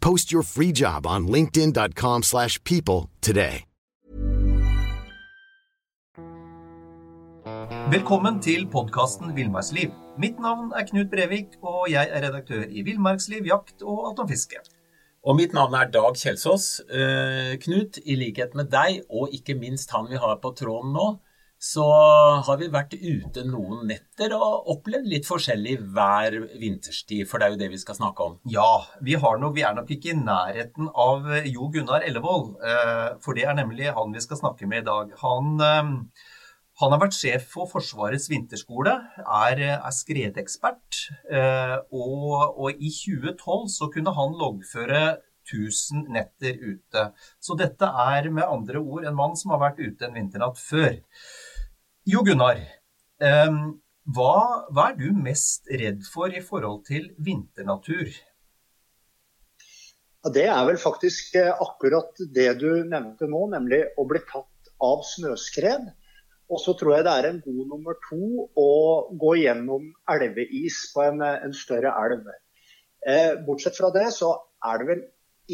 Post your free job on linkedin.com slash people today. Velkommen til podkasten Villmarksliv. Mitt navn er Knut Brevik, og jeg er redaktør i Villmarksliv, jakt og alt om fiske. Og mitt navn er Dag Kjelsås. Eh, Knut, i likhet med deg, og ikke minst han vi har på tråden nå, så har vi vært ute noen netter og opplevd litt forskjellig hver vinterstid, for det er jo det vi skal snakke om. Ja, vi, nok, vi er nok ikke i nærheten av Jo Gunnar Ellevold, eh, for det er nemlig han vi skal snakke med i dag. Han eh, han har vært sjef for Forsvarets vinterskole, er, er skredekspert. Eh, og, og, i 2012 så kunne han loggføre 1000 netter ute. Så dette er med andre ord en mann som har vært ute en vinternatt før. Jo Gunnar, eh, hva, hva er du mest redd for i forhold til vinternatur? Det er vel faktisk eh, akkurat det du nevnte nå, nemlig å bli tatt av snøskred. Og så tror jeg det er en god nummer to å gå gjennom elveis på en, en større elv. Eh, bortsett fra det så er det vel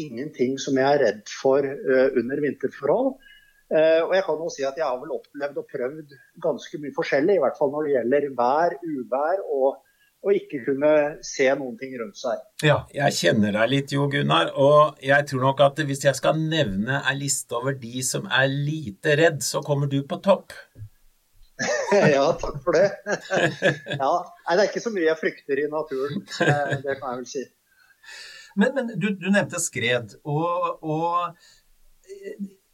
ingenting som jeg er redd for under vinterforhold. Uh, og jeg kan jo si at jeg har vel opplevd og prøvd ganske mye forskjellig, i hvert fall når det gjelder vær, uvær og, og ikke kunne se noen ting rundt seg. Ja, jeg kjenner deg litt, Jo Gunnar. Og jeg tror nok at hvis jeg skal nevne en liste over de som er lite redd, så kommer du på topp. ja, takk for det. ja, nei, det er ikke så mye jeg frykter i naturen, det kan jeg vel si. Men, men du, du, nevnte skred, og, og,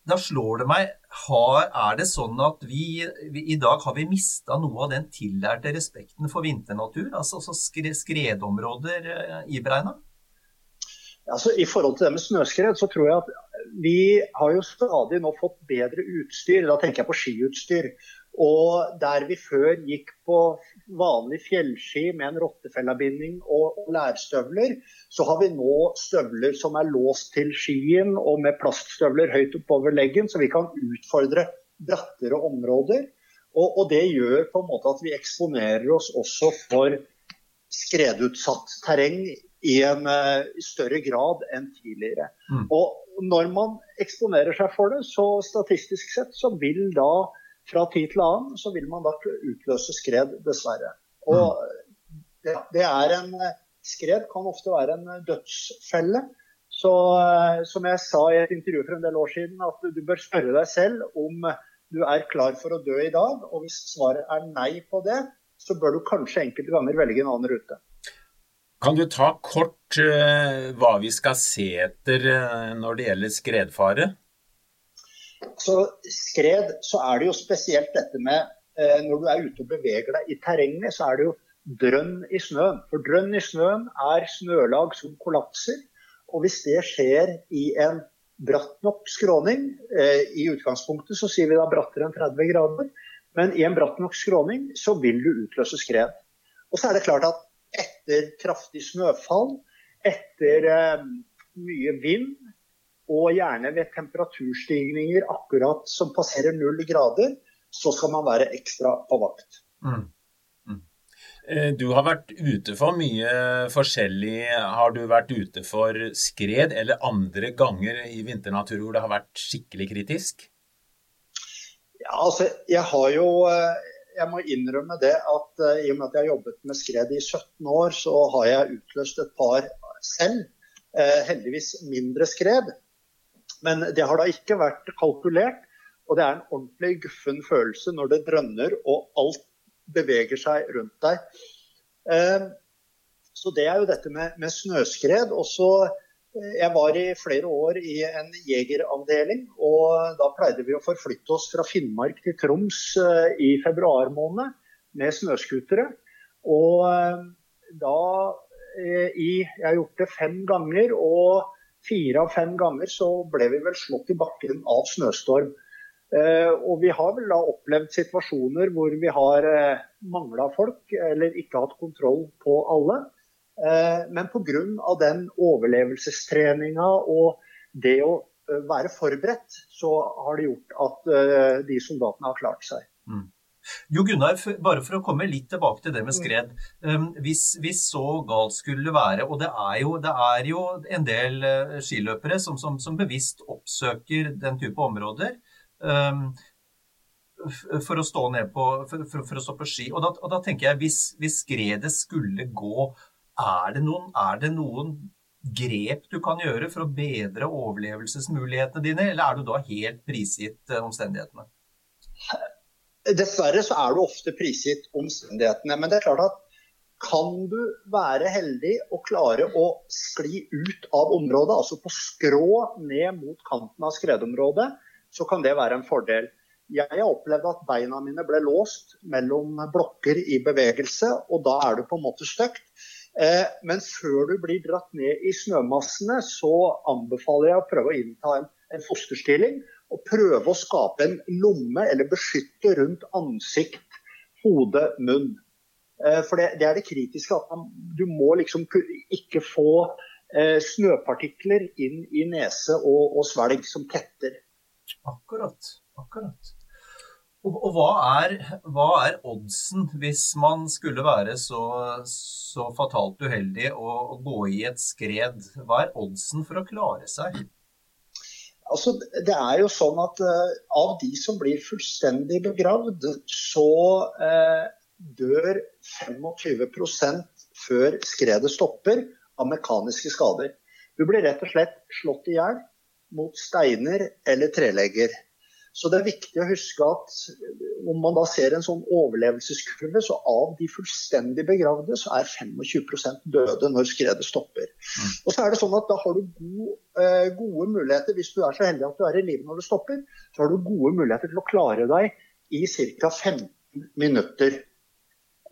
da slår det meg har, Er det sånn at vi, vi i dag har vi mista noe av den tillærte respekten for vinternatur? Altså, altså skred, skredområder eh, i Breina? Altså, I forhold til det med snøskred, så tror jeg at vi har jo stadig nå fått bedre utstyr. Da tenker jeg på skiutstyr. Og der vi før gikk på vanlig fjellski med en rottefellabinding og lærstøvler, så har vi nå støvler som er låst til skien og med plaststøvler høyt oppover leggen, så vi kan utfordre brattere områder. Og, og, det gjør på en måte at vi eksponerer oss også for skredutsatt terreng i en uh, større grad enn tidligere. Mm. Og når man eksponerer seg for det, så statistisk sett så vil da fra tid til annen så vil man da utløse skred, dessverre. Og det, det er en Skred kan ofte være en dødsfelle. Så som jeg sa i et intervju for en del år siden, at du bør spørre deg selv om du er klar for å dø i dag. Og hvis svaret er nei på det, så bør du kanskje enkelte ganger velge en annen rute. Kan du ta kort uh, hva vi skal se etter uh, når det gjelder skredfare? Så skred, så er det jo spesielt dette med eh, når du er ute og beveger deg i terrenget, så er det jo drønn i snøen. For drønn i snøen er snølag som kollapser. Og hvis det skjer i en bratt nok skråning, eh, i utgangspunktet så sier vi da brattere enn 30 grader, men i en bratt nok skråning så vil du utløse skred. Og så er det klart at etter kraftig snøfall, etter eh, mye vind, og gjerne ved temperaturstigninger akkurat som passerer null grader, så skal man være ekstra på vakt. Mm. Mm. Eh, du har vært ute for mye forskjellig. Har du vært ute for skred eller andre ganger i vinternatur hvor det har vært skikkelig kritisk? Ja, altså, jeg har jo eh, Jeg må innrømme det at uh, i og med at jeg har jobbet med skred i 17 år, så har jeg utløst et par selv. Uh, heldigvis mindre skred. Men det har da ikke vært kalkulert. Og det er en ordentlig guffen følelse når det drønner og alt beveger seg rundt deg. Eh, så det er jo dette med, med snøskred. Og så eh, Jeg var i flere år i en jegeravdeling, og da pleide vi å forflytte oss fra Finnmark til Troms eh, i februar måned med snøscootere. Og da i, Jeg har gjort det fem ganger, og fire av fem ganger så ble vi vel slått i bakken av snøstorm. Eh, og vi har vel da opplevd situasjoner hvor vi har eh, mangla folk eller ikke hatt kontroll på alle. Eh, men pga. den overlevelsestreninga og det å være forberedt, så har det gjort at de soldatene har klart seg. Mm. Jo Gunnar, bare for å komme litt tilbake til det med mm. skred. Hvis, hvis så galt skulle det være, og det er jo, det er jo en del skiløpere som, som, som bevisst oppsøker den type områder, for å stå ned på, for, for, for å stå på ski. Og da, og da, tenker jeg, hvis, hvis skredet skulle gå, er det, noen, er det noen grep du kan gjøre for å bedre overlevelsesmulighetene dine, eller er du da helt prisgitt uh, omstendighetene? Dessverre så er du ofte prisgitt omstendighetene. Men det er klart at kan du være heldig og klare å skli ut av området, altså på skrå ned mot kanten av skredområdet, så kan det være en fordel. Jeg har opplevd at beina mine ble låst mellom blokker i bevegelse, og da er du på en måte støkt. Eh, men før du blir dratt ned i snømassene, så anbefaler jeg å prøve å innta en, en fosterstilling. Og prøve å skape en lomme eller beskytte rundt ansikt, hode, munn. Eh, for det, det, er det kritiske. at man, Du må liksom ikke få eh, snøpartikler inn i nese og, og svelg som tetter. Akkurat. akkurat. Og, og hva, er, hva, er, oddsen hvis man skulle være så, så fatalt uheldig å, å, gå i et skred? Hva er oddsen for å klare seg? Altså, det er jo sånn at uh, Av de som blir fullstendig begravd, så uh, dør 25 før skredet stopper av mekaniske skader. Du blir rett og slett slått i hjel mot steiner eller trelegger. Så det er viktig å huske at om man da ser en sånn overlevelseskurve, så av de fullstendig begravde, så er 25 døde når skredet stopper. Mm. Og så er det sånn at da har du god, eh, gode muligheter, hvis du er så heldig at du er i live når det stopper, så har du gode muligheter til å klare deg i ca. 15 minutter.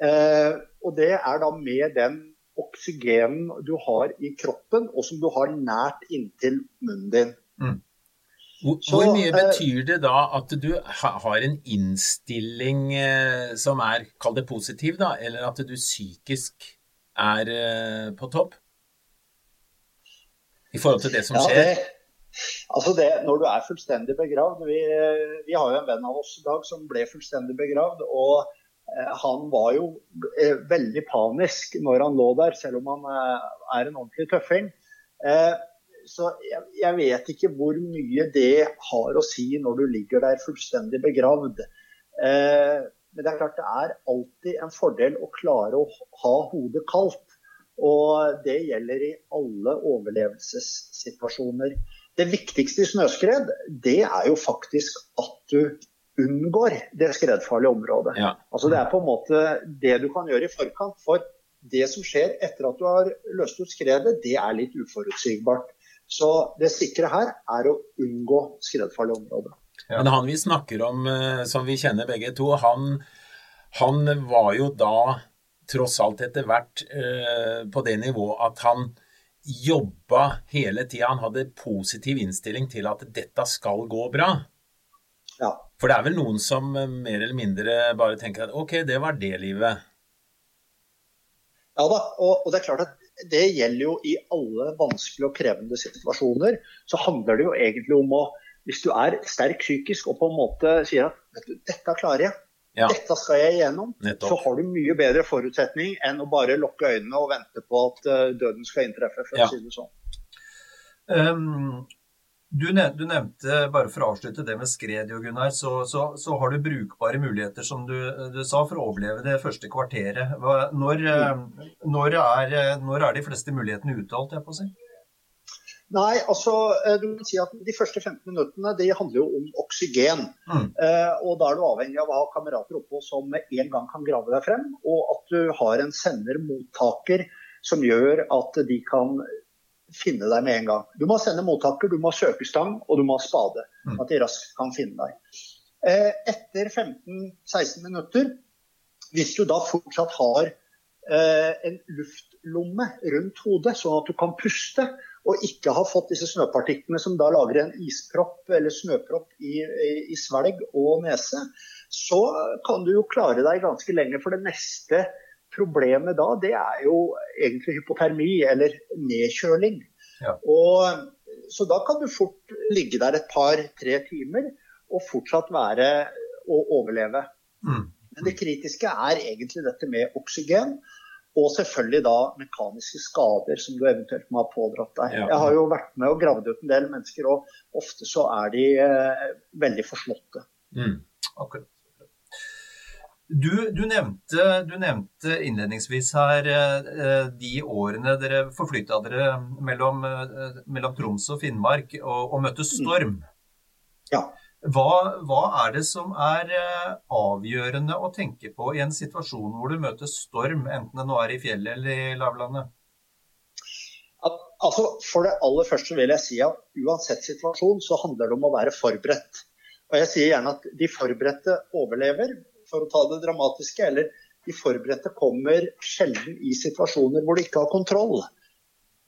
Eh, og det er da med den oksygenen du har i kroppen, og som du har nært inntil munnen din. Mm. Hvor, så, hvor, mye eh, betyr det da at du har en innstilling eh, som er, kall det positiv, da, eller at du psykisk er eh, på topp? I forhold til det som skjer? Ja, det, altså det, når du er fullstendig begravd vi, vi, har jo en venn av oss i dag som ble fullstendig begravd. og eh, Han var jo eh, veldig panisk når han lå der, selv om han eh, er en ordentlig tøffing. Så jeg, jeg, vet ikke hvor mye det har å si når du ligger der fullstendig begravd. Eh, men det er klart det er alltid en fordel å klare å ha hodet kaldt. Og det gjelder i alle overlevelsessituasjoner. Det viktigste i snøskred, det er jo faktisk at du unngår det skredfarlige området. Ja. Altså Det er på en måte det du kan gjøre i forkant. For det som skjer etter at du har løst ut skredet, det er litt uforutsigbart. Så det sikre her er å unngå skredfarlige områder. Ja. Men han vi snakker om, eh, som vi kjenner begge to, han, han var jo da tross alt etter hvert eh, på det nivået at han jobba hele tida. Han hadde positiv innstilling til at dette skal gå bra. Ja. For det er vel noen som eh, mer eller mindre bare tenker at ok, det var det livet. Ja da, og, og det er klart at det gjelder jo i alle vanskelige og krevende situasjoner. Så handler det jo egentlig om å Hvis du er sterk psykisk og på en måte sier at vet du, dette klarer jeg, ja. dette skal jeg igjennom, Nettopp. så har du mye bedre forutsetning enn å bare lukke øynene og vente på at uh, døden skal inntreffe, for ja. å si det sånn. Um, du, nevnte, bare for å avslutte det med skred, Gunnar, så, så, så, har du brukbare muligheter, som du, du, sa, for å overleve det første kvarteret. Når, mm. når, er, når er, de fleste mulighetene ute, holdt jeg på å si? Nei, altså du kan si at De første 15 minuttene de handler jo om oksygen. Mm. Eh, og Da er du avhengig av å ha kamerater oppå som med en gang kan grave deg frem. Og at du har en sender-mottaker som gjør at de kan finne deg med en gang. Du må sende mottaker, du må ha søkestang og du må ha spade. Mm. At de raskt kan finne deg. Eh, etter 15-16 minutter, hvis du da fortsatt har eh, en luftlomme rundt hodet, sånn at du kan puste, og ikke har fått disse snøpartiklene som da lager en ispropp eller snøpropp i, i, i, svelg og nese, så kan du jo klare deg ganske lenge. For det neste problemet da, det er jo egentlig hypotermi eller nedkjøling. Ja. Og, så da kan du fort ligge der et par-tre timer og fortsatt være å overleve. Mm. Men det kritiske er egentlig dette med oksygen. Og selvfølgelig da mekaniske skader som du eventuelt må ha pådratt deg. Ja. Jeg har jo vært med og gravd ut en del mennesker, og ofte så er de eh, veldig forslåtte. Mm. Akkurat. Du, du, nevnte, du, nevnte, innledningsvis her eh, de årene dere forflytta dere mellom, eh, mellom, Troms og Finnmark og, og møtte storm. Ja. Hva, hva, er det som er eh, avgjørende å tenke på i en situasjon hvor du møter storm, enten det nå er i fjellet eller i lavlandet? Altså, for det aller første vil jeg si at uansett situasjon så handler det om å være forberedt. Og jeg sier gjerne at de forberedte overlever, for å ta det dramatiske. Eller de forberedte kommer sjelden i situasjoner hvor de ikke har kontroll.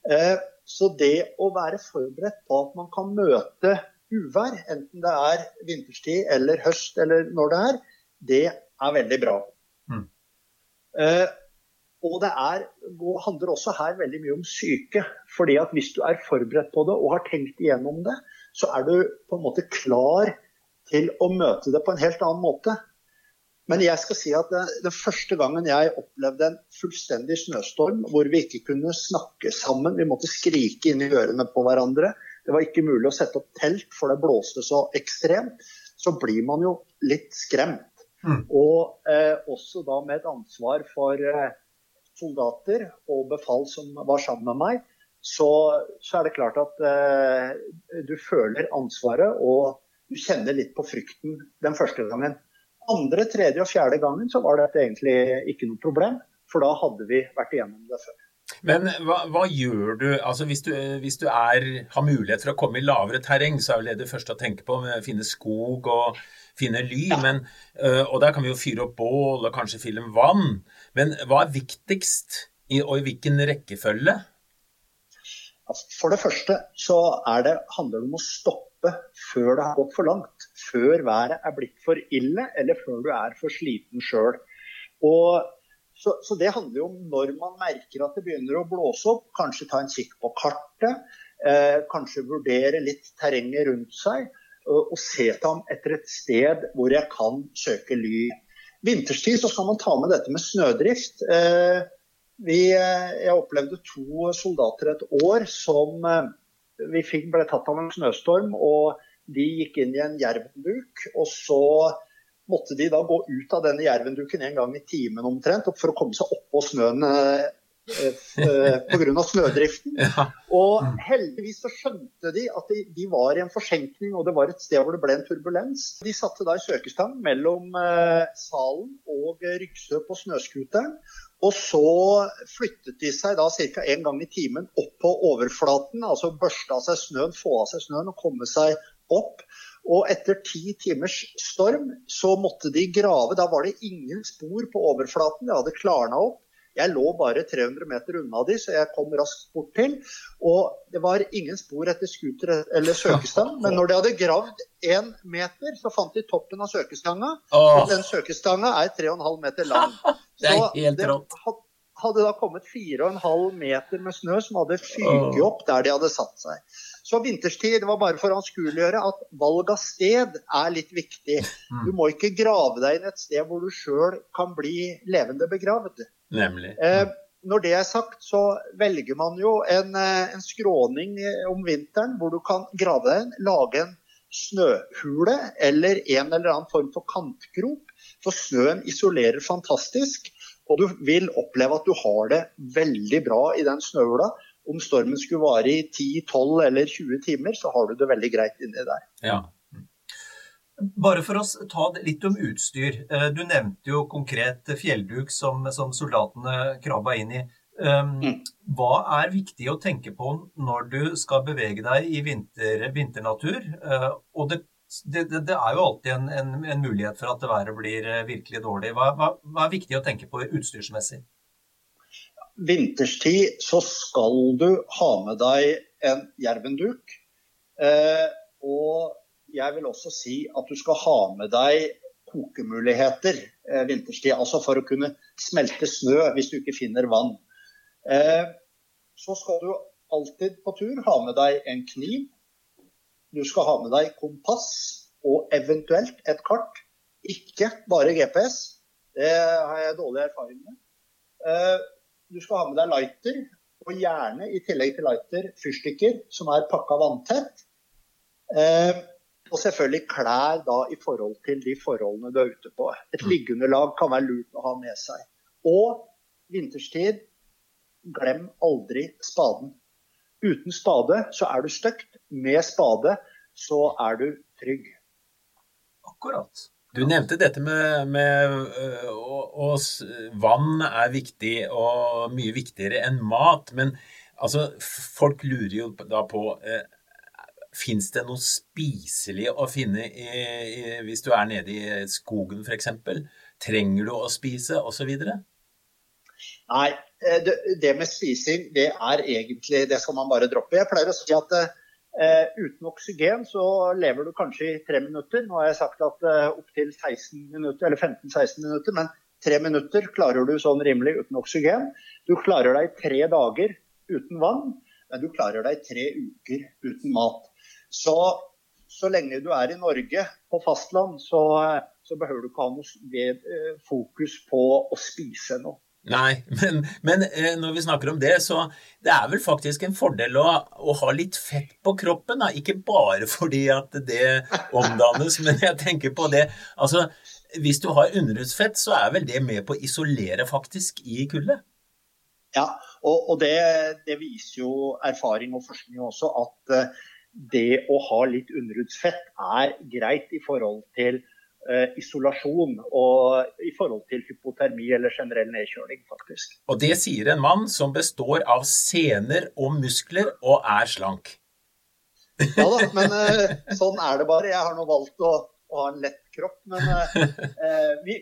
Eh, så det å være forberedt på at man kan møte uvær, enten det er vinterstid eller høst eller når det er, det er veldig bra. Mm. Eh, og det er, handler også her veldig mye om syke. fordi at hvis du er forberedt på det og har tenkt igjennom det, så er du på en måte klar til å møte det på en helt annen måte. Men jeg skal si at det, den første gangen jeg opplevde en fullstendig snøstorm hvor vi ikke kunne snakke sammen, vi måtte skrike inn i ørene på hverandre, det var ikke mulig å sette opp telt, for det blåste så ekstremt. Så blir man jo litt skremt. Mm. Og eh, også da med et ansvar for eh, soldater og befal som var sammen med meg, så, så er det klart at eh, du føler ansvaret og du kjenner litt på frykten den første gangen. Andre, tredje og fjerde gangen så var dette egentlig ikke noe problem, for da hadde vi vært igjennom det før. Men hva, hva, gjør du altså hvis du, hvis du er, har mulighet for å komme i lavere terreng, så er vel det det første å tenke på. å Finne skog og finne ly. Ja. Men, øh, og der kan vi jo fyre opp bål og kanskje fylle vann. Men hva er viktigst, og i hvilken rekkefølge? Altså, for det første så det, handler det om å stoppe før det har gått for langt. Før været er blitt for ille, eller før du er for sliten sjøl. Så, så, det handler jo om når man merker at det begynner å blåse opp, kanskje ta en kikk på kartet. Eh, kanskje vurdere litt terrenget rundt seg. Og, og se seg etter et sted hvor jeg kan søke ly. Vinterstid så skal man ta med dette med snødrift. Eh, vi, eh, jeg opplevde to soldater et år som eh, vi fikk, ble tatt av en snøstorm. og De gikk inn i en jervenduk. og så måtte de da gå ut av denne jervenduken en gang i timen omtrent for å komme seg oppå snøen eh, eh pga. snødriften. Ja. Og heldigvis så skjønte de at de, de, var i en forsenkning, og det var et sted hvor det ble en turbulens. De satte da i søkestang mellom eh, salen og Ryksø på snøscooteren. Og så flyttet de seg da ca. en gang i timen opp på overflaten, altså børste av seg snøen, få av seg snøen og komme seg opp. Og etter ti timers storm så måtte de grave. Da var det ingen spor på overflaten. Det hadde klarna opp. Jeg lå bare 300 meter unna de, så jeg kom raskt bort til. Og det var ingen spor etter scooter eller søkestang. Men når de hadde gravd én meter, så fant de toppen av søkestanga. Og den søkestanga er 3,5 meter lang. Det helt rått hadde da kommet 4,5 meter med snø som hadde fyket opp der de hadde satt seg. Så vinterstid var bare for å anskueliggjøre at valg av sted er litt viktig. Mm. Du må ikke grave deg inn et sted hvor du sjøl kan bli levende begravd. Nemlig. Eh, når det er sagt, så velger man jo en, eh, en skråning om vinteren hvor du kan grave deg inn, lage en snøhule eller en eller annen form for kantgrop. For snøen isolerer fantastisk. Og du vil oppleve at du har det veldig bra i den snøhula. Om stormen skulle vare i 10, 12 eller 20 timer, så har du det veldig greit inni der. Ja. Bare for å ta litt om utstyr. Eh, du nevnte jo konkret fjellduk som, som soldatene krabba inn i. Um, mm. Hva er viktig å tenke på når du skal bevege deg i vinter, vinternatur? Uh, og det, det, det, er jo alltid en, en, en, mulighet for at været blir uh, virkelig dårlig. Hva, hva, hva, er viktig å tenke på utstyrsmessig? Vinterstid så skal du ha med deg en jervenduk. Eh, og jeg vil også si at du skal ha med deg kokemuligheter vinterstid. Altså for å kunne smelte snø hvis du ikke finner vann. Eh, så skal du alltid på tur ha med deg en kniv. Du skal ha med deg kompass og eventuelt et kart. Ikke bare GPS. Det har jeg dårlig erfaring med. Eh, du skal ha med deg lighter, og gjerne i tillegg til lighter fyrstikker som er pakka vanntett. Eh, og selvfølgelig klær da i forhold til de forholdene du er ute på. Et liggeunderlag kan være lurt å ha med seg. Og vinterstid glem aldri spaden. Uten spade så er du støkt. Med spade så er du trygg. Akkurat. Du nevnte dette med, med og, og, vann er viktig, og mye viktigere enn mat. Men altså, folk lurer jo da på eh, Fins det noe spiselig å finne i, i, hvis du er nede i skogen f.eks.? Trenger du å spise, osv.? Nei, Eh, det, det, med spising, det er egentlig Det skal man bare droppe. Jeg pleier å si at uh, uten oksygen så lever du kanskje i tre minutter. Nå har jeg sagt at eh, opptil 16 minutter, 15-16 minutter. Men tre minutter klarer du sånn rimelig uten oksygen. Du klarer deg tre dager uten vann, men du klarer deg tre uker uten mat. Så, så lenge du er i Norge på fastland, så, så behøver du ikke ha noe fokus på å spise noe. Nei, men, men, eh, når vi snakker om det, så det er vel faktisk en fordel å, å ha litt fett på kroppen. Da. Ikke bare fordi at det omdannes, men jeg tenker på det Altså, hvis du har underhudsfett, så er vel det med på å isolere faktisk i kulde? Ja, og, og det, det, viser jo erfaring og forskning også at eh, det å ha litt underhudsfett er greit i forhold til isolasjon og i forhold til hypotermi eller generell nedkjøling, faktisk. Og det sier en mann som består av sener og muskler og er slank. Ja da, men uh, sånn er det bare. Jeg har nå valgt å, å ha en lett kropp. Men eh, vi,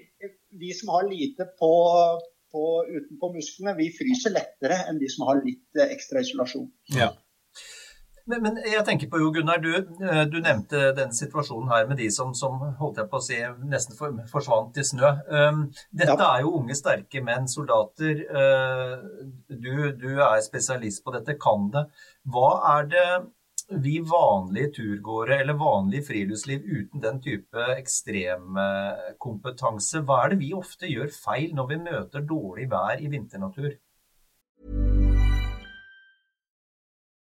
vi, som har lite på, på, utenpå musklene, vi fryser lettere enn de som har litt ekstra isolasjon. Ja. Men, men, jeg tenker på jo, Gunnar, du, eh, du, nevnte den situasjonen her med de som, som holdt jeg på å si, nesten for, forsvant i snø. Um, dette ja. er jo unge, sterke menn, soldater. Uh, du, du, er spesialist på dette, kan det. Hva er det vi vanlige turgåere eller vanlig friluftsliv uten den type ekstremkompetanse, hva er det vi ofte gjør feil når vi møter dårlig vær i vinternatur?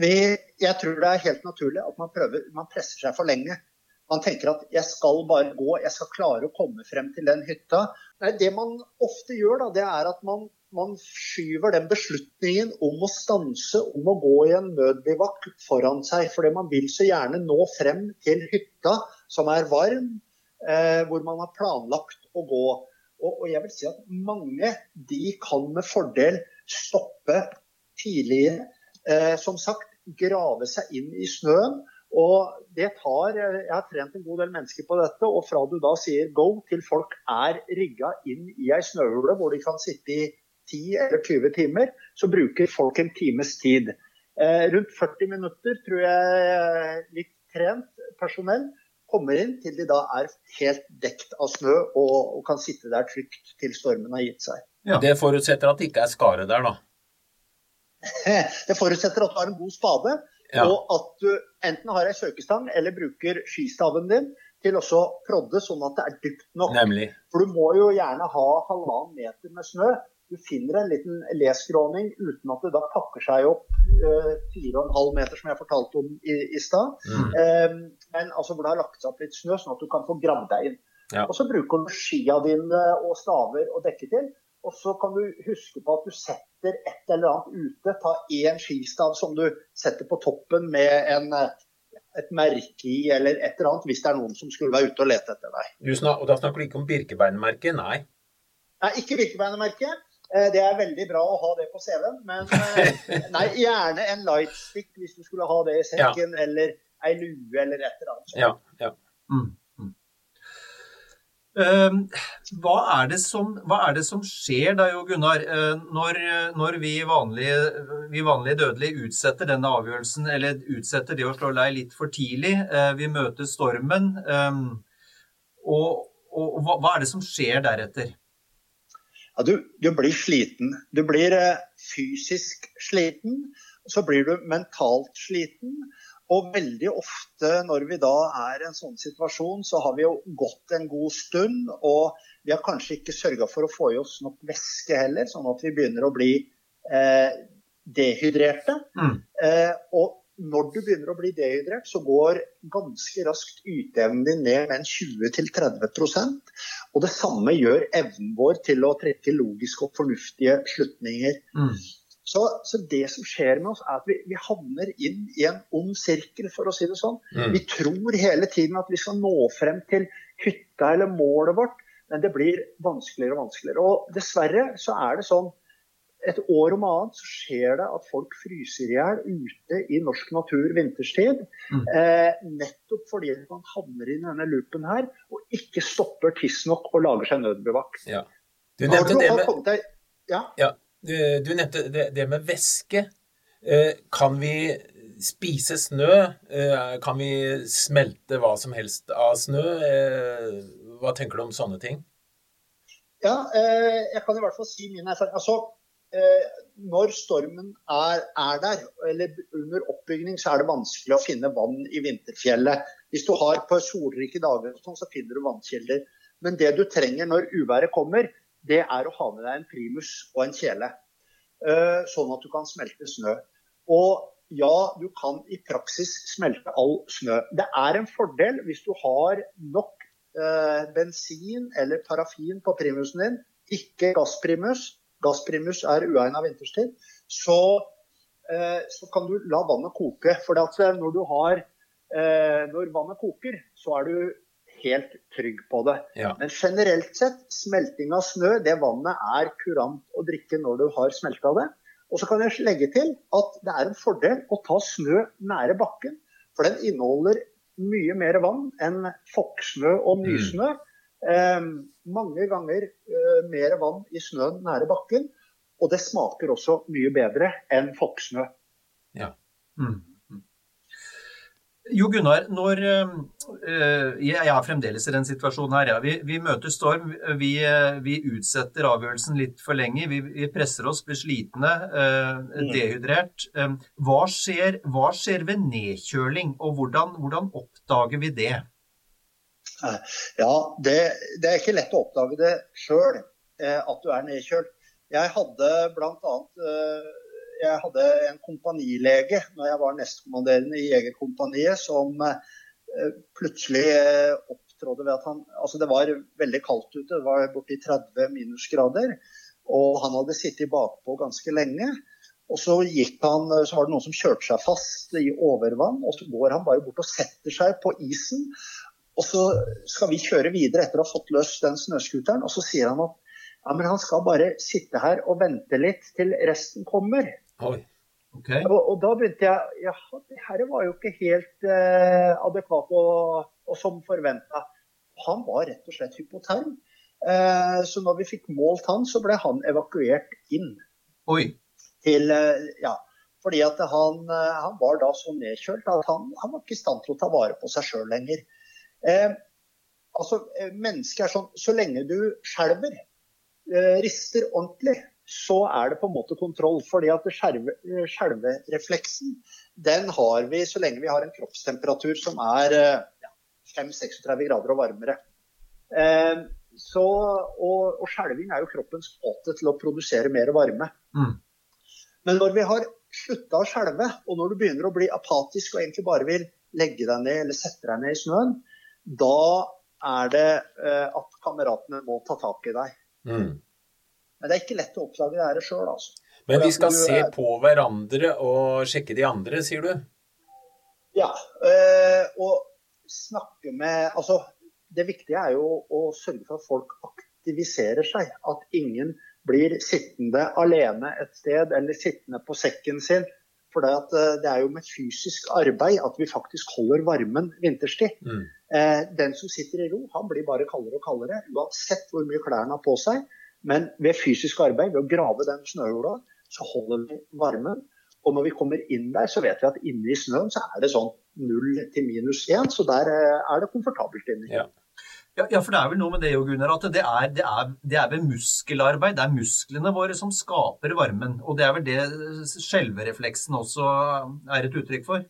Vi, jeg tror det er helt naturlig at man, prøver, man presser seg for lenge. Man tenker at jeg skal bare gå, jeg skal klare å komme frem til den hytta. Nei, det man ofte gjør, da, det er at man, man skyver den beslutningen om å stanse, om å gå i en nødbivakk foran seg. Fordi man vil så gjerne nå frem til hytta som er varm, eh, hvor man har planlagt å gå. Og, og, jeg vil si at mange de kan med fordel stoppe tidligere. Eh, som sagt, grave seg inn i snøen. Og det tar, Jeg har trent en god del mennesker på dette, og fra du da sier go til folk er rigga inn i ei snøhule hvor de kan sitte i 10 eller 20 timer, så bruker folk en times tid. Eh, rundt 40 minutter tror jeg litt trent personell kommer inn til de da er helt dekt av snø og, og kan sitte der trygt til stormen har gitt seg. Ja. Det forutsetter at det ikke er skare der, da? det forutsetter at du har en god spade, ja. og at du enten har ei søkestang eller bruker skistaven din til å prodde sånn at det er dypt nok. Nemlig. For du må jo gjerne ha halvannen meter med snø du finner en liten leskråning uten at det da pakker seg opp fire og en 4,5 meter, som jeg fortalte om i, i stad. Mm. Um, men altså hvor det har lagt seg opp litt snø, sånn at du kan få gravd deg inn. Ja. Og så bruker du skia dine og staver og dekke til. Og så kan du huske på at du setter et eller annet ute. Ta én skistav som du setter på toppen med en, et merke i eller et eller annet, hvis det er noen som skulle være ute og lete etter deg. Og Da snakker du ikke om Birkebeinermerket? Nei? Nei, ikke Birkebeinermerket. Eh, det er veldig bra å ha det på CV-en, men eh, nei, gjerne en lightstick hvis du skulle ha det i sekken, ja. eller ei lue eller et eller annet. Ja, ja. Mm, hva, er som, hva, er det som, skjer da, Jo Gunnar, uh, når, når vi, vanlige, vi, vanlige, dødelige utsetter denne avgjørelsen, eller utsetter det å slå lei litt for tidlig? Uh, vi møter stormen. Um, og, og hva, hva er det som skjer deretter? ja, du, du, blir sliten. Du blir eh, fysisk sliten, så blir du mentalt sliten. Og veldig ofte når vi da er i en sånn situasjon, så har vi jo gått en god stund. Og vi har kanskje ikke sørga for å få i oss nok væske heller, sånn at vi begynner å bli eh, dehydrerte. Mm. Eh, og når du begynner å bli dehydrert, så går ganske raskt yteevnen din ned med en 20-30% Og det samme gjør evnen vår til å trekke logiske og fornuftige slutninger. Mm. Så, så, det som skjer med oss, er at vi, vi, havner inn i en ond sirkel, for å si det sånn. Mm. Vi tror hele tiden at vi skal nå frem til hytta eller målet vårt, men det blir vanskeligere og vanskeligere. Og dessverre så er det sånn et år om annet så skjer det at folk fryser i hjel ute i norsk natur vinterstid. Mm. Eh, nettopp fordi man havner i denne loopen her og ikke stopper tidsnok og lager seg nødbevakt. Ja. Du nevnte, det med, ja? Ja, du, du nevnte det, med væske. Eh, kan vi spise snø? Eh, kan vi smelte hva som helst av snø? Eh, hva tenker du om sånne ting? Ja, eh, jeg kan i hvert fall si min erfaring. Altså, Eh, når stormen er, er, der, eller under oppbygging, så er det vanskelig å finne vann i vinterfjellet. Hvis du har på solrike dager, sånn, så finner du vannkilder. Men det du trenger når uværet kommer, det er å ha med deg en primus og en kjele. Eh, sånn at du kan smelte snø. Og ja, du kan i praksis smelte all snø. Det er en fordel hvis du har nok eh, bensin eller parafin på primusen din, ikke gassprimus gassprimus er uegna vinterstid, så, eh, så, kan du la vannet koke. For når, har, når vannet koker, så er du helt trygg på det. Ja. Men generelt sett, smelting av snø, det vannet er kurant å drikke når du har smelta det. Og så kan jeg legge til at det er en fordel å ta snø nære bakken. For den inneholder mye mer vann enn fokksnø og nysnø. Mm. Eh, mange ganger eh, mer vann i snøen nære bakken. Og det smaker også mye bedre enn fokksnø. Ja. Mm. Mm. Jo Gunnar, når, øh, jeg er fremdeles i den situasjonen her. Ja. Vi, vi, møter storm. Vi, vi, utsetter avgjørelsen litt for lenge. Vi, vi presser oss, blir slitne, øh, dehydrert. Hva skjer, hva skjer, ved nedkjøling, og hvordan, hvordan oppdager vi det? Ja, det, det, er ikke lett å oppdage det sjøl, eh, at du er nedkjølt. Jeg hadde blant Eh, jeg hadde en kompanilege når jeg var nestkommanderende i Jegerkompaniet, som eh, plutselig opptrådte ved at han Altså, det var veldig kaldt ute, det var borti 30 minusgrader. Og han hadde sittet bakpå ganske lenge. Og så, han, så var det noen som kjørte seg fast i overvann, og så går han bare bort og setter seg på isen. Og så skal vi kjøre videre etter å ha fått løst den snøscooteren, og så sier han at Ja, men han skal bare sitte her og vente litt til resten kommer. Oi. Okay. Og, og, da begynte jeg Ja, det her var jo ikke helt eh, adekvat og, og som forventa. Han var rett og slett hypoterm. Eh, så når vi fikk målt han, så ble han evakuert inn. Oi. Til, eh, ja, fordi at han, eh, han, var da så nedkjølt at han, han, var ikke i stand til å ta vare på seg sjøl lenger. Eh, altså, Mennesket er sånn Så lenge du skjelver, eh, rister ordentlig, så er det på en måte kontroll. fordi at skjelverefleksen den har vi så lenge vi har en kroppstemperatur som er ja, 5-36 grader og varmere. Eh, så, og, og skjelving er jo kroppens måte til å produsere mer varme. Mm. Men når vi har slutta å skjelve, og når du begynner å bli apatisk og egentlig bare vil legge deg ned eller sette deg ned i snøen, da er det eh, at kameratene må ta tak i deg. Mm. Men det er ikke lett å oppdage det her sjøl, altså. Men vi skal se på hverandre og sjekke de andre, sier du? Ja. Øh, og snakke med Altså, det viktige er jo å sørge for at folk aktiviserer seg. At ingen blir sittende alene et sted eller sittende på sekken sin. For det, det er jo med fysisk arbeid at vi faktisk holder varmen vinterstid. Mm. Eh, den som sitter i ro, han blir bare kaldere og kaldere, uansett hvor mye klærne har på seg. Men ved fysisk arbeid, ved å grave den snøhula, så holder vi varmen. Og når vi kommer inn der, så vet vi at inne i snøen så er det sånn null til minus én. Så der eh, er det komfortabelt inni. Ja. Ja, ja, for det er vel noe med det jo, Gunnar, at det er, det, er, det er, ved muskelarbeid. Det er musklene våre som skaper varmen. Og det er vel det skjelverefleksen også er et uttrykk for?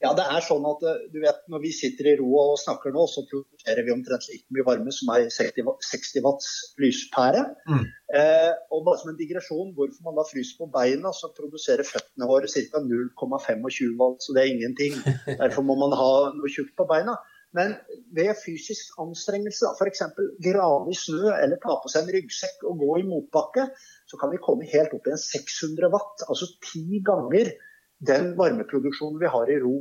Ja, det er sånn at du vet, når vi sitter i ro og snakker nå, så produserer vi omtrent like mye varme som ei 60 watts lyspære. Mm. Eh, og bare som en digresjon, hvorfor man da fryser på beina, så produserer føttene våre ca. 0,25 watt, så det er ingenting. Derfor må man ha noe tjukt på beina. Men ved fysisk anstrengelse, f.eks. grave i snø eller ta på seg en ryggsekk og gå i motbakke, så kan vi komme helt opp i en 600 watt, altså ti ganger den varmeproduksjonen vi har i ro.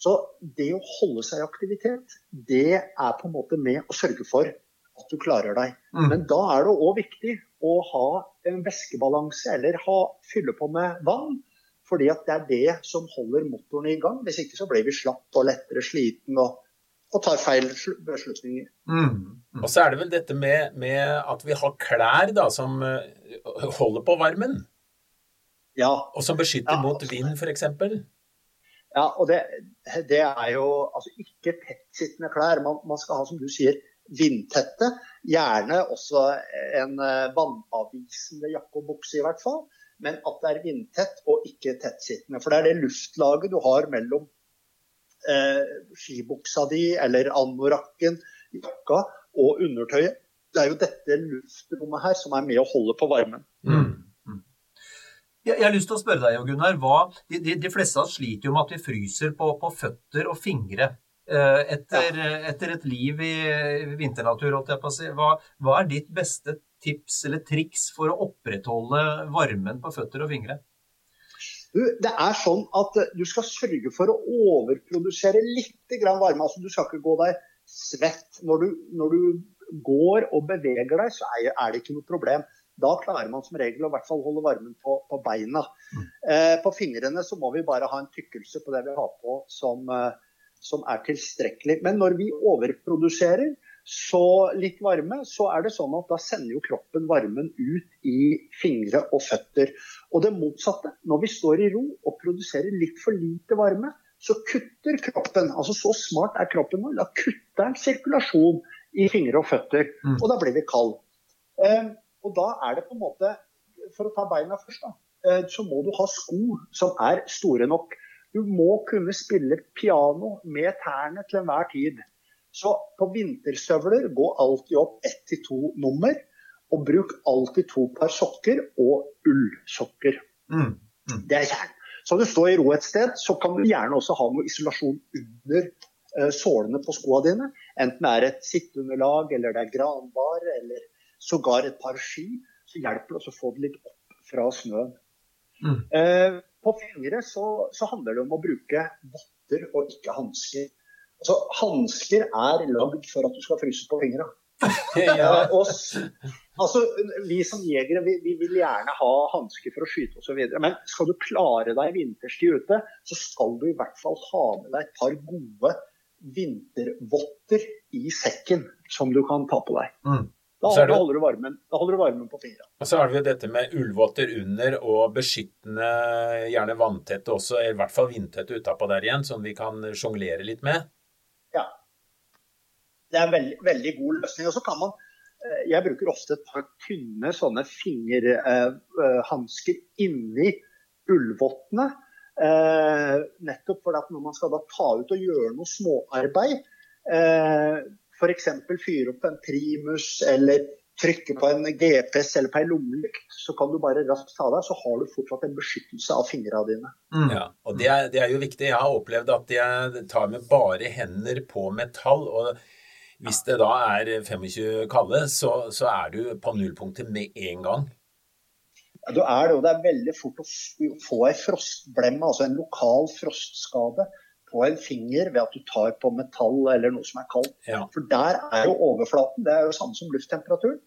Så det å holde seg i aktivitet, det er på en måte med å sørge for at du klarer deg. Mm. Men da er det òg viktig å ha en væskebalanse eller ha, fylle på med vann. Fordi at det er det som holder motoren i gang. Hvis ikke så blir vi slapp og lettere sliten. og og tar feil beslutninger. Mm. Mm. Og så er det vel dette med, med, at vi har klær da, som eh, holder på varmen. Ja. Og som beskytter ja, mot vind, f.eks. Ja, og det, det, er jo altså ikke tettsittende klær. Man, man, skal ha, som du sier, vindtette. Gjerne også en eh, vannavvisende jakke og bukse, i hvert fall. Men at det er vindtett og ikke tettsittende. For det er det luftlaget du har mellom eh, skibuksa di eller anorakken, jakka og undertøyet. Det er jo dette luftrommet her som er med å holde på varmen. Mm. Mm. Jeg har lyst til å spørre deg, Gunnar. Hva, de, de, de, fleste av oss sliter jo med at vi fryser på, på føtter og fingre. Eh, etter, ja. etter, et liv i vinternatur, holdt jeg på å si. Hva, hva er ditt beste tips eller triks for å opprettholde varmen på føtter og fingre? Du, det er sånn at eh, du skal sørge for å overprodusere litt varme. altså Du skal ikke gå deg svett. Når du, når du går og beveger deg, så er, er, det ikke noe problem. Da klarer man som regel å hvert fall holde varmen på, på beina. Eh, på fingrene så må vi bare ha en tykkelse på det vi har på som, eh, som er tilstrekkelig. Men når vi overproduserer, så litt varme, så er det sånn at da sender jo kroppen varmen ut i fingre og føtter. Og det motsatte. Når vi står i ro og produserer litt for lite varme, så kutter kroppen. Altså så smart er kroppen vår. Da kutter den sirkulasjon i fingre og føtter. Mm. Og da blir vi kald. Eh, og da er det på en måte For å ta beina først, da. Eh, så må du ha sko som er store nok. Du må kunne spille piano med tærne til enhver tid. Så på vinterstøvler, gå alltid opp ett til to nummer. Og bruk alltid to par sokker og ullsokker. Mm. Mm. Det er kjernen. Så du står i ro et sted, så kan du gjerne også ha noe isolasjon under uh, sålene på skoene dine. Enten det er et sitteunderlag, eller det er granbar, eller sågar et par ski. Så hjelper det å få det litt opp fra snøen. Mm. Uh, på fingre så, så handler det om å bruke votter og ikke hansker. Altså, Hansker er lagd for at du skal fryse på fingra. ja. altså, vi som jegere vi, vi vil gjerne ha hansker for å skyte osv. Men skal du klare deg vinterstid ute, så skal du i hvert fall ha med deg et par gode vintervotter i sekken som du kan ta på deg. Mm. Da, det, holder du varmen, holder du varmen på fingra. Og så har vi jo dette med ullvotter under og beskyttende, gjerne vanntette også, i hvert fall vindtette utapå der igjen, som vi kan sjonglere litt med. Ja. Det er en veldig, veldig god løsning. Og så kan man eh, Jeg bruker ofte et par tynne sånne fingerhansker eh, inni ullvottene. Eh, nettopp fordi at når man skal da ta ut og gjøre noe småarbeid, eh, f.eks. fyre opp en primus eller trykke på en GPS eller på en lommelykt, så kan du bare raskt ta deg, så har du fortsatt en beskyttelse av fingrene dine. Mm. Ja, og det er, det er, jo viktig. Jeg har opplevd at jeg tar med bare hender på metall. og hvis det da er 25 kalde, så, så er du på nullpunktet med en gang. Ja, du er det, og det er veldig fort å få ei frostblemme, altså en lokal frostskade på en finger ved at du tar på metall eller noe som er kaldt. Ja. For der er jo overflaten det er jo samme som lufttemperaturen.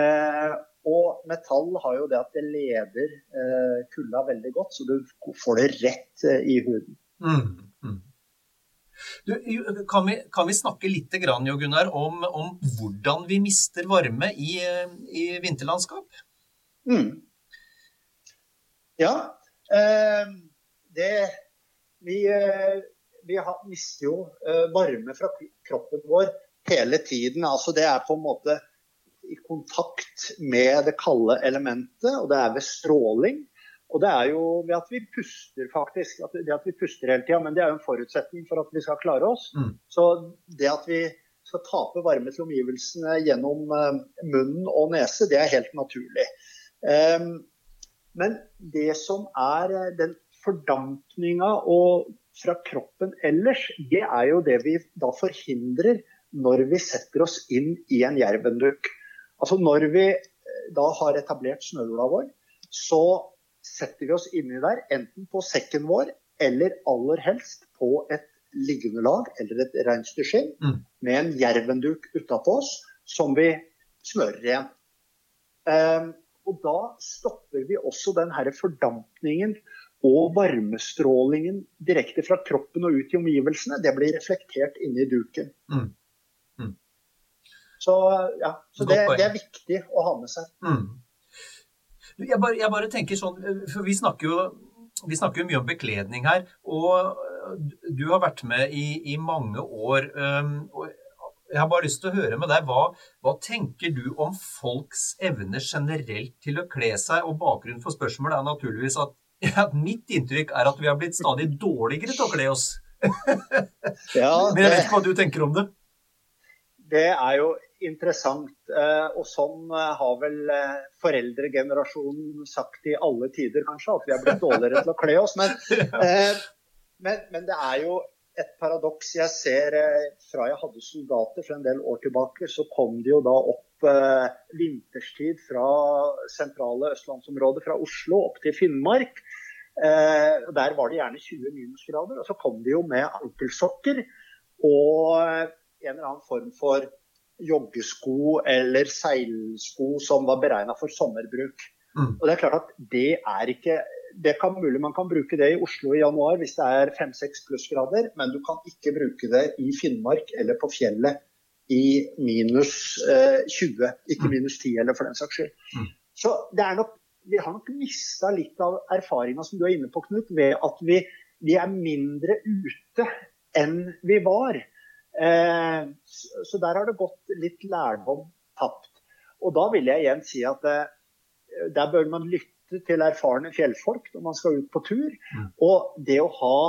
Eh, og metall har jo det at det leder eh, kulda veldig godt, så du får det rett eh, i huden. Mm, mm. Du, kan, vi, kan, vi, snakke litt grann, jo, Gunnar, om, om, hvordan vi mister varme i, i vinterlandskap? Mm. Ja. Eh, det vi, eh, vi mister jo eh, varme fra kroppen vår hele tiden. Altså det er på en måte i kontakt med det kalde elementet, og det er ved stråling. Og det er jo ved at vi puster, faktisk. At det at vi puster hele tida, men det er jo en forutsetning for at vi skal klare oss. Mm. Så det at vi skal tape varme til omgivelsene gjennom uh, munnen og nese, det er helt naturlig. Um, men det som er den fordampninga og fra kroppen ellers, det er jo det vi da forhindrer når vi setter oss inn i en jervenduk. Altså når vi eh, da har etablert snøhula vår, så setter vi oss inni der, enten på sekken vår eller aller helst på et liggeunderlag eller et reinsdyrskinn mm. med en jervenduk utapå oss som vi smører igjen. Um, og da stopper vi også den her fordampningen og varmestrålingen direkte fra kroppen og ut i omgivelsene, det blir reflektert inni duken. Mm. Mm. Så, ja, så det, det, er viktig å ha med seg. Mm. Jeg, bare, jeg, bare, tenker sånn, for vi snakker jo vi snakker jo mye om bekledning her, og du har vært med i, i mange år. Um, og jeg har bare lyst til å høre med deg, hva, hva, tenker du om folks evne generelt til å kle seg? Og bakgrunnen for spørsmålet er naturligvis at ja, mitt inntrykk er at vi har blitt stadig dårligere til å kle oss. ja, Men jeg vet ikke hva du tenker om det? Det er jo interessant. Eh, og sånn eh, har vel eh, foreldregenerasjonen sagt i alle tider, kanskje, at vi har blitt dårligere til å kle oss. Men, men, men det er jo et paradoks jeg ser fra jeg hadde soldater for en del år tilbake, så kom det jo da opp eh, vinterstid fra sentrale østlandsområdet, fra Oslo opp til Finnmark. Eh, der var det gjerne 20 minusgrader. Og så kom de jo med ankelsokker og en eller annen form for joggesko eller seilsko som var beregna for sommerbruk. Mm. Og Det er klart at det er ikke det kan mulig man kan bruke det i Oslo i januar hvis det er 5-6 plussgrader, men du kan ikke bruke det i Finnmark eller på fjellet i minus eh, 20, ikke mm. minus 10 eller for den saks skyld. Mm. Så det er nok vi har nok mista litt av erfaringa som du er inne på, Knut, ved at vi, vi er mindre ute enn vi var. Eh, så der har det gått litt lærdom tapt. Og da vil jeg igjen si at eh, der bør man lytte til erfarne fjellfolk når man skal ut på tur. Mm. Og det å ha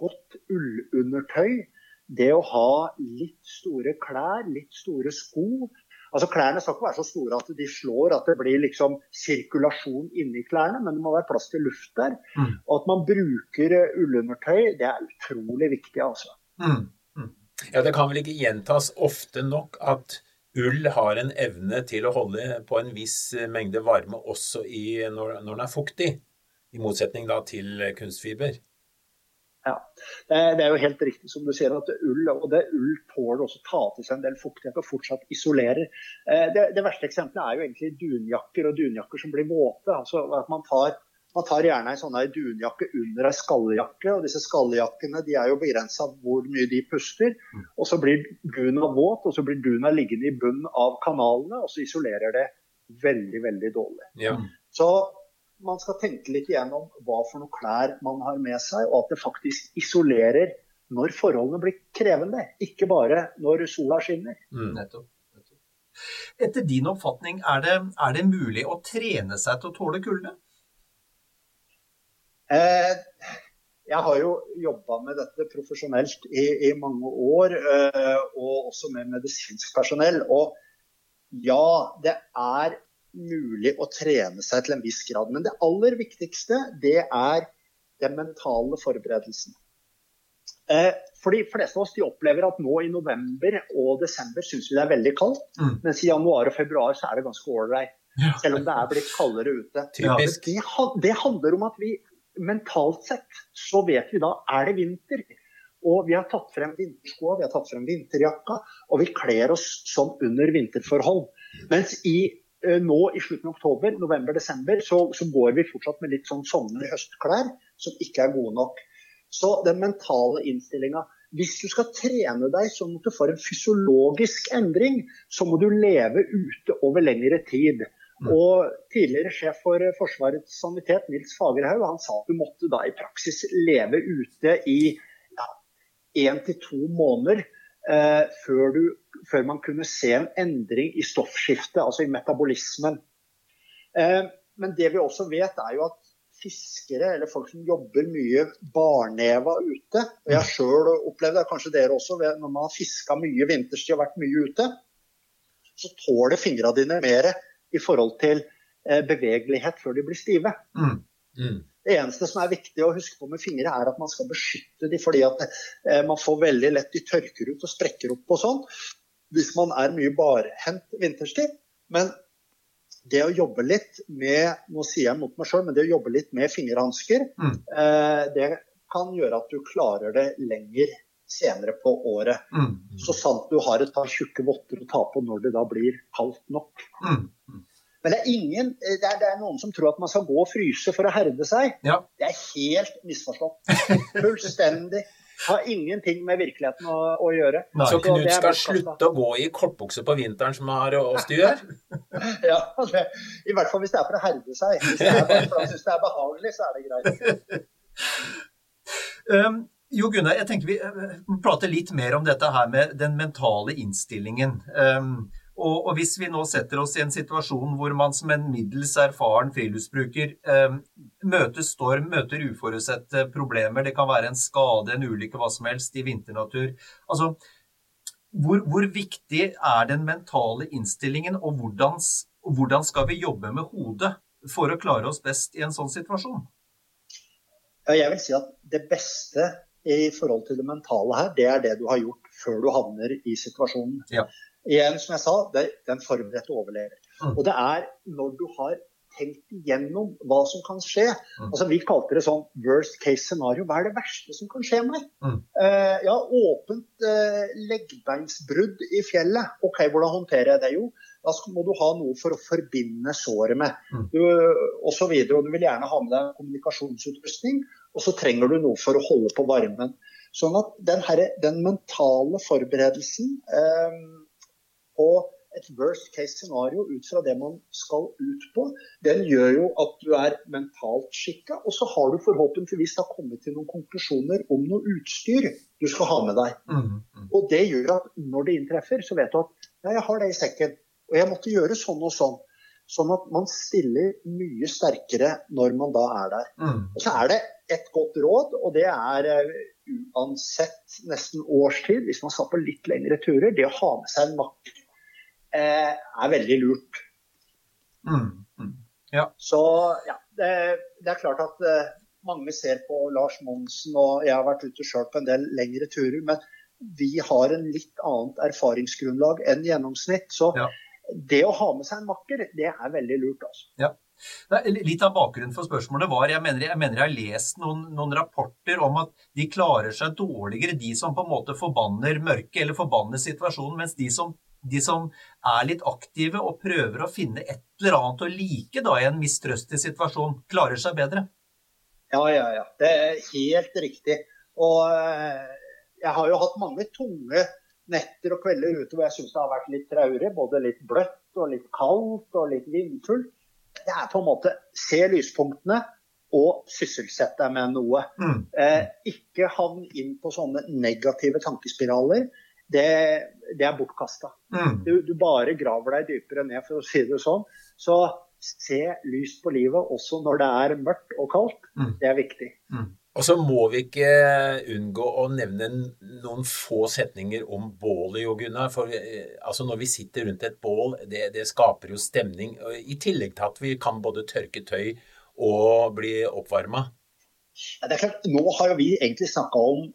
godt ullundertøy, det å ha litt store klær, litt store sko, Altså Klærne skal ikke være så store at de slår, at det blir liksom sirkulasjon inni klærne, men det må være plass til luft der. Mm. Og at man bruker eh, ullundertøy, det er utrolig viktig, altså. Mm. Mm. Ja, Det kan vel ikke gjentas ofte nok at ull har en evne til å holde på en viss eh, mengde varme også i, når, når den er fuktig, i motsetning da til kunstfiber? Ja, det er, jo helt riktig som du sier at ull og det ull tåler også ta til seg en del fuktighet og fortsatt isolerer. Eh, det, det, verste eksempelet er jo egentlig dunjakker og dunjakker som blir våte. altså at Man tar, man tar gjerne en sånn dunjakke under ei skalljakke, og disse skalljakkene de er jo begrensa hvor mye de puster. og Så blir duna våt, og så blir duna liggende i bunnen av kanalene, og så isolerer det veldig, veldig dårlig. Ja. Så man skal tenke litt igjennom hva for noen klær man har med seg, og at det faktisk isolerer når forholdene blir krevende, ikke bare når sola skinner. Mm. Nettopp. Etter din oppfatning, er det, er det, mulig å trene seg til å tåle kulde? Eh, jeg har jo jobba med dette profesjonelt i, i mange år, eh, og også med medisinsk personell. Og ja, det er mulig å trene seg til en viss grad. Men det aller viktigste, det er den mentale forberedelsen. Eh, for de fleste av oss de opplever at nå i november og desember syns vi det er veldig kaldt. Mm. Mens i januar og februar så er det ganske ålreit. Ja. Selv om det er blitt kaldere ute. Typisk. Det, det handler om at vi mentalt sett så vet vi da er det vinter. Og vi har tatt frem vinterskoa, vi har tatt frem vinterjakka, og vi kler oss som under vinterforhold. Mens i nå i slutten av oktober, november-desember, så, så, går vi fortsatt med litt sånn sommer-høstklær som ikke er gode nok. Så den mentale innstillinga Hvis du skal trene deg sånn at du får en fysiologisk endring, så må du leve ute over lengre tid. Mm. Og Tidligere sjef for Forsvarets sanitet, Nils Fagerhaug, han sa at du måtte da i praksis leve ute i én til to måneder eh, før, du, før, man kunne se en endring i stoffskiftet, altså i metabolismen. Eh, men det vi også vet, er jo at fiskere, eller folk som jobber mye barneva ute og Jeg sjøl opplevde det, kanskje dere også, når man har fiska mye vinterstid og vært mye ute, så tåler fingra dine mer i forhold til eh, bevegelighet før de blir stive. Mm. Mm. Det eneste som er viktig å huske på med fingre, er at man skal beskytte dem, fordi at eh, man får veldig lett de tørker ut og sprekker opp og sånn hvis man er mye barhendt vinterstid. Men det å jobbe litt med nå sier jeg mot meg selv, men det å jobbe litt med fingerhansker, mm. eh, det kan gjøre at du klarer det lenger senere på året. Mm. Så sant du har et par tjukke votter å ta på når det da blir kaldt nok. Mm. Men det er, ingen, eh, det er, det er, noen som tror at man skal gå og fryse for å herde seg. Ja. Det er helt misforstått. Fullstendig. Har ingenting med virkeligheten å, å gjøre. Nei. Så Knut skal slutte å gå i kortbukse på vinteren, som har oss du gjør? ja, det, i hvert fall hvis det er for å herde seg. Hvis det er bare for å synes det er behagelig, så er det greit. um, jo, Gunnar, jeg tenker vi uh, prater litt mer om dette her med den mentale innstillingen. Um, og, og, hvis vi nå setter oss i en situasjon hvor man som en middels erfaren friluftsbruker eh, møter storm, møter uforutsette problemer, det kan være en skade, en ulykke, hva som helst i vinternatur altså, hvor, hvor viktig er den mentale innstillingen, og hvordan, hvordan, skal vi jobbe med hodet for å klare oss best i en sånn situasjon? Ja, jeg vil si at det beste i forhold til det mentale her, det er det du har gjort før du havner i situasjonen. Ja igjen, som jeg sa, det er formrette overlever. Mm. Og det er når du har tenkt igjennom hva som kan skje. Mm. Altså, vi kalte det sånn worst case scenario. Hva er det verste som kan skje meg? Mm. Uh, ja, åpent uh, leggbeinsbrudd i fjellet. Ok, hvordan håndterer jeg det? Jo, da må du ha noe for å forbinde såret med. Mm. Du, og, så videre, og du vil gjerne ha med deg kommunikasjonsutrustning. Og så trenger du noe for å holde på varmen. Sånn at den, her, den mentale forberedelsen på et worst case scenario ut fra det man skal ut på, den gjør jo at du er mentalt skikka. Og så har du forhåpentligvis da kommet til noen konklusjoner om noe utstyr du skal ha med deg. Mm, mm. Og det gjør at når det inntreffer, så vet du at ja, jeg har det i sekken. Og jeg måtte gjøre sånn og sånn. Sånn at man stiller mye sterkere når man da er der. Mm. Og så er det et godt råd, og det er uh, uansett nesten årstid, hvis man skal på litt lengre turer, det å ha med seg en makker Eh, er veldig lurt. Mm, mm. Ja. Så ja, det, det, er klart at eh, mange ser på Lars Monsen, og jeg har vært ute sjøl på en del lengre turer, men vi har en litt annet erfaringsgrunnlag enn gjennomsnitt. Så ja. det å ha med seg en makker, det er veldig lurt. altså. Ja. Litt av bakgrunnen for spørsmålet var jeg mener jeg, mener jeg har lest noen, noen, rapporter om at de klarer seg dårligere, de som på en måte forbanner mørket eller forbanner situasjonen, mens de som, de som er litt aktive og prøver å finne et eller annet å like da, i en mistrøstig situasjon, klarer seg bedre. Ja, ja, ja. Det er helt riktig. Og eh, jeg har jo hatt mange tunge netter og kvelder ute hvor jeg syns det har vært litt traurig. Både litt bløtt og litt kaldt og litt vindfullt det er på en måte se lyspunktene og sysselsette deg med noe. Mm. Eh, ikke havn inn på sånne negative tankespiraler. Det, det er bortkasta. Mm. Du, du, bare graver deg dypere ned, for å si det sånn. Så se lyst på livet også når det er mørkt og kaldt. Mm. Det er viktig. Mm. Og så må vi ikke unngå å nevne noen få setninger om bålet, Jo Gunnar. For eh, altså når vi sitter rundt et bål, det, det, skaper jo stemning. I tillegg til at vi kan både tørke tøy og bli oppvarma. Ja, det er klart, Nå har jo vi egentlig snakka om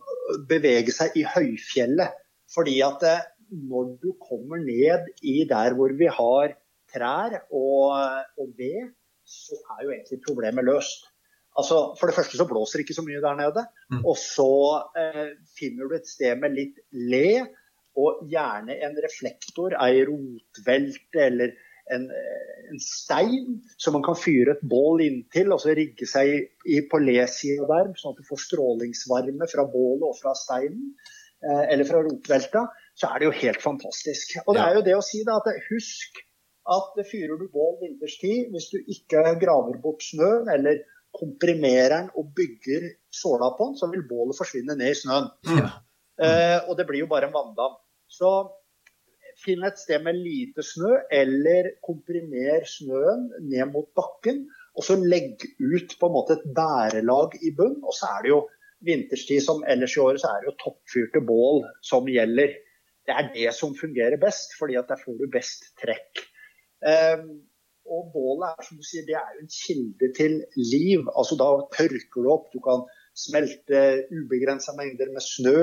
bevege seg i høyfjellet. Fordi at eh, når du kommer ned i der hvor vi har trær og, og ved, så er jo egentlig problemet løst. Altså, For det første så blåser det ikke så mye der nede. Mm. Og så eh, finner du et sted med litt le, og gjerne en reflektor, ei rotvelte eller en, eh, en, stein som man kan fyre et bål inntil og så rigge seg i, på le-sida der, sånn at du får strålingsvarme fra bålet og fra steinen. Eh, eller fra rotvelta. Så er det jo helt fantastisk. Og det er jo det å si da, at husk at fyrer du bål vinterstid, hvis du ikke graver bort snøen eller komprimerer den og bygger såla på den, så vil bålet forsvinne ned i snøen. Ja. Eh, og det blir jo bare en vanndam. Så finn et sted med lite snø, eller komprimer snøen ned mot bakken. Og så legg ut på en måte et bærelag i bunn. Og så er det jo vinterstid som ellers i året, så er det jo toppfyrte bål som gjelder. Det er det som fungerer best, fordi at der får du best trekk. Um, og bålet er som du sier, det er jo en kilde til liv. Altså Da tørker du opp, du kan smelte ubegrensa mengder med snø.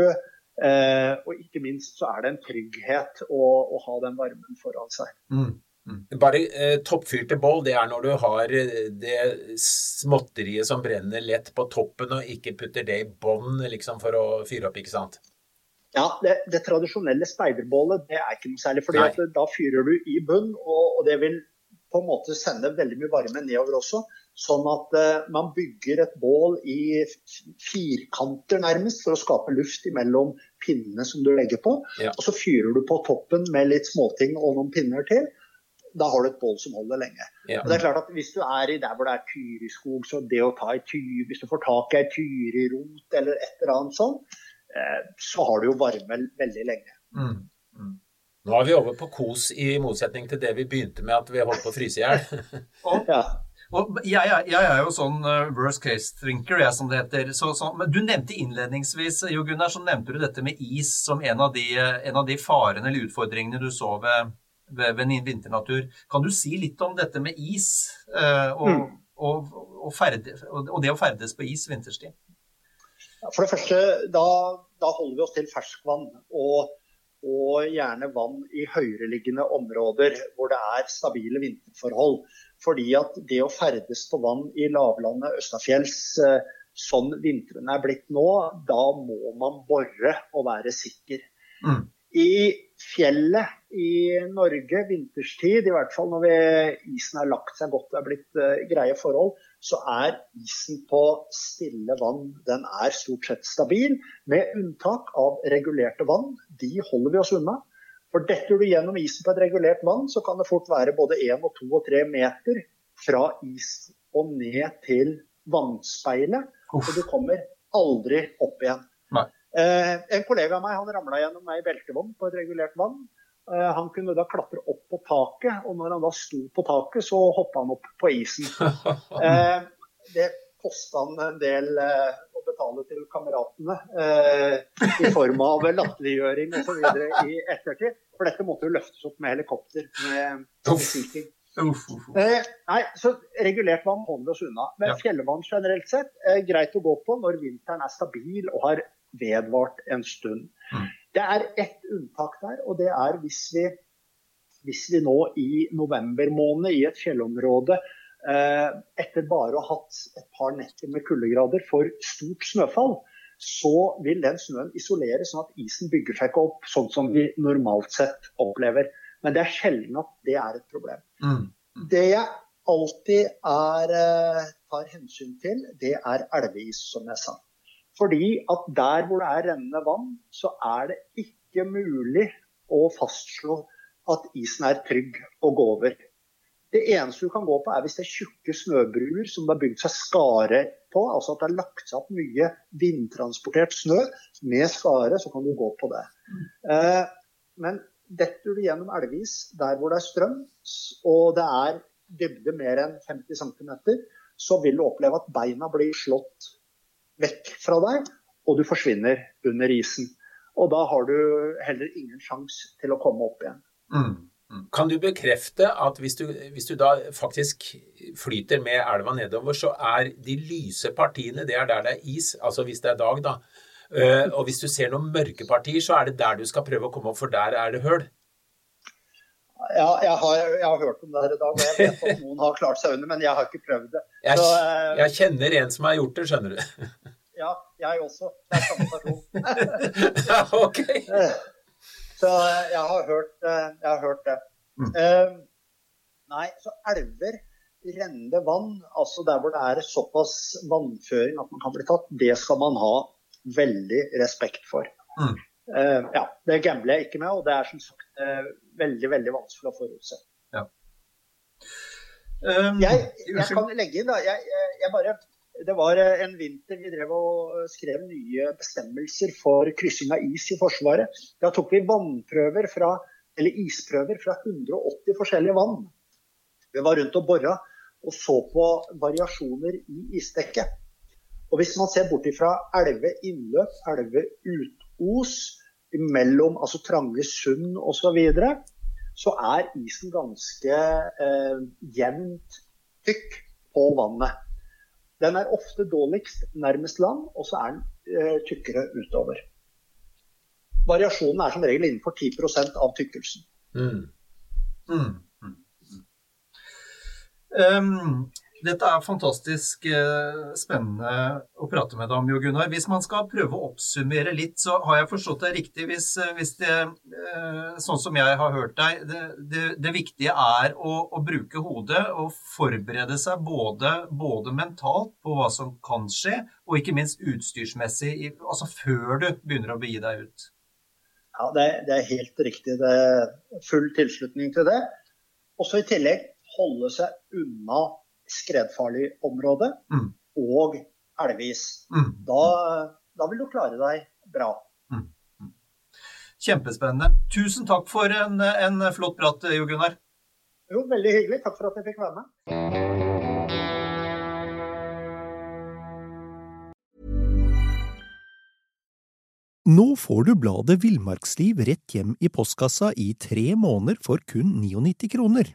Eh, og ikke minst så er det en trygghet å, å ha den varmen foran seg. Mm. Mm. Bare eh, toppfyrte bål, det er når du har eh, det småtteriet som brenner lett på toppen, og ikke putter det i bånn liksom, for å fyre opp, ikke sant? Ja, det, det tradisjonelle speiderbålet det er ikke noe særlig. fordi Da fyrer du i bunn, og, og det vil på en måte sende veldig mye varme nedover også. Sånn at eh, man bygger et bål i firkanter nærmest for å skape luft mellom pinnene som du legger på. Ja. Og så fyrer du på toppen med litt småting og noen pinner til. Da har du et bål som holder lenge. Ja. Og det er klart at Hvis du er i der hvor det er tyriskog, så det å ta i tyr, hvis du får tak i ei tyrirot eller et eller annet sånn, uh, så har du jo varme veldig lenge. Mm. Mm. Nå er vi over på kos, i motsetning til det vi begynte med at vi holdt på å fryse i hjel. ja. jeg, jeg, jeg, er jo sånn uh, worst case drinker, jeg som det heter. Så, så, men du nevnte innledningsvis Jo Gunnar, så nevnte du dette med is som en av de, en av de farene eller utfordringene du så ved, ved, ved vinternatur. Kan du si litt om dette med is uh, og, mm. og, og, ferde, og, det å ferdes på is vinterstid? For det første, da, da holder vi oss til ferskvann. og og gjerne vann i høyereliggende områder hvor det er stabile vinterforhold. Fordi at det å ferdes på vann i lavlandet østafjells eh, sånn vintrene er blitt nå, da må man bore og være sikker. Mm. I fjellet i Norge vinterstid, i hvert fall når vi, isen har lagt seg godt og er blitt uh, greie forhold, så er isen på stille vann den er stort sett stabil. Med unntak av regulerte vann. De holder vi oss unna. For detter du gjennom isen på et regulert vann, så kan det fort være både én og to og 3 meter fra is og ned til vannspeilet. Og du kommer aldri opp igjen. Eh, en kollega av meg han ramla gjennom ei beltevogn på et regulert vann. Eh, han kunne da klatre opp på taket, og når han da sto på taket, så hoppa han opp på isen. Eh, det kosta han en del eh, å betale til kameratene i form av latterliggjøring osv. i ettertid. For dette måtte jo løftes opp med helikopter. med Uff. Uff, uff. nei, så Regulert vann holder oss unna. Men ja. fjellvann generelt sett er greit å gå på når vinteren er stabil og har vedvart en stund. Mm. Det er ett unntak der, og det er hvis vi, hvis vi nå i november måned i et fjellområde eh, etter bare å ha hatt et par netter med kuldegrader for stort snøfall, så vil den snøen isoleres sånn at isen bygger seg ikke opp sånn som vi normalt sett opplever. Men det er sjelden at det er et problem. Mm. Det jeg alltid er, eh, tar hensyn til, det er elveis, som jeg sa. Fordi at der hvor det er rennende vann, så er det ikke mulig å fastslå at isen er trygg å gå over. Det eneste du kan gå på, er hvis det er tjukke snøbruer som det har bygd seg skare på. Altså at det har lagt seg opp mye vindtransportert snø med skare, så kan du gå på det. Eh, men detter du gjennom elvis der hvor det er strøm, og det er dybde mer enn 50 cm, så vil du oppleve at beina blir slått vekk fra deg, og du forsvinner under isen. Og da har du heller ingen sjanse til å komme opp igjen. Mm. mm. Kan du bekrefte at hvis du, hvis du, da faktisk flyter med elva nedover, så er de lyse partiene det er der det er is, altså hvis det er dag, da. Uh, og hvis du ser noen mørke partier, så er det der du skal prøve å komme opp, for der er det høl. Ja, jeg har, jeg har, hørt om det her i dag, og jeg vet at noen har klart seg under, men jeg har ikke prøvd det. Jeg, så, uh, jeg kjenner en som har gjort det, skjønner du. Ja, jeg også. Det er samme person. ja, ok. Så eh, jeg har hørt, eh, jeg har hørt det. Mm. Uh, nei, så elver, rennende vann, altså der hvor det er såpass vannføring at man kan bli tatt, det skal man ha veldig respekt for. Mm. Uh, ja, Det gambler jeg ikke med, og det er som sagt uh, veldig veldig vanskelig å forutse. Ja. Um, jeg, jeg, kan legge inn, da. Jeg, jeg bare det var eh, en vinter vi drev og eh, skrev nye bestemmelser for kryssing av is i Forsvaret. Da tok vi vannprøver fra, eller isprøver fra 180 forskjellige vann. Vi var rundt og bora og så på variasjoner i isdekket. Og Hvis man ser bort fra elve innløp, elve utos, mellom altså trange sund osv., så, videre, så er isen ganske eh, jevnt tykk på vannet. Den er ofte dårligst nærmest land, og så er den eh, tykkere utover. Variasjonen er som regel innenfor 10% av tykkelsen. Mm. Mm. Um, dette er fantastisk uh, spennende å prate med deg om, Jo Gunnar. Hvis man skal prøve å oppsummere litt, så har jeg forstått det riktig hvis, eh, hvis det, uh, sånn som jeg har hørt deg, det, det, det viktige er å, å, bruke hodet og forberede seg både, både, mentalt på hva som kan skje, og ikke minst utstyrsmessig, altså før du begynner å begi deg ut. Ja, det, det er helt riktig. Det er full tilslutning til det. Også i tillegg holde seg unna skredfarlig område mm. og elvis. Mm. Da, da, vil du klare deg bra. Mm. mm. Kjempespennende. Tusen takk for en, en flott prat, Jo Gunnar. Jo, veldig hyggelig. Takk for at jeg fikk være med. Nå får du bladet Villmarksliv rett hjem i postkassa i tre måneder for kun 99 kroner.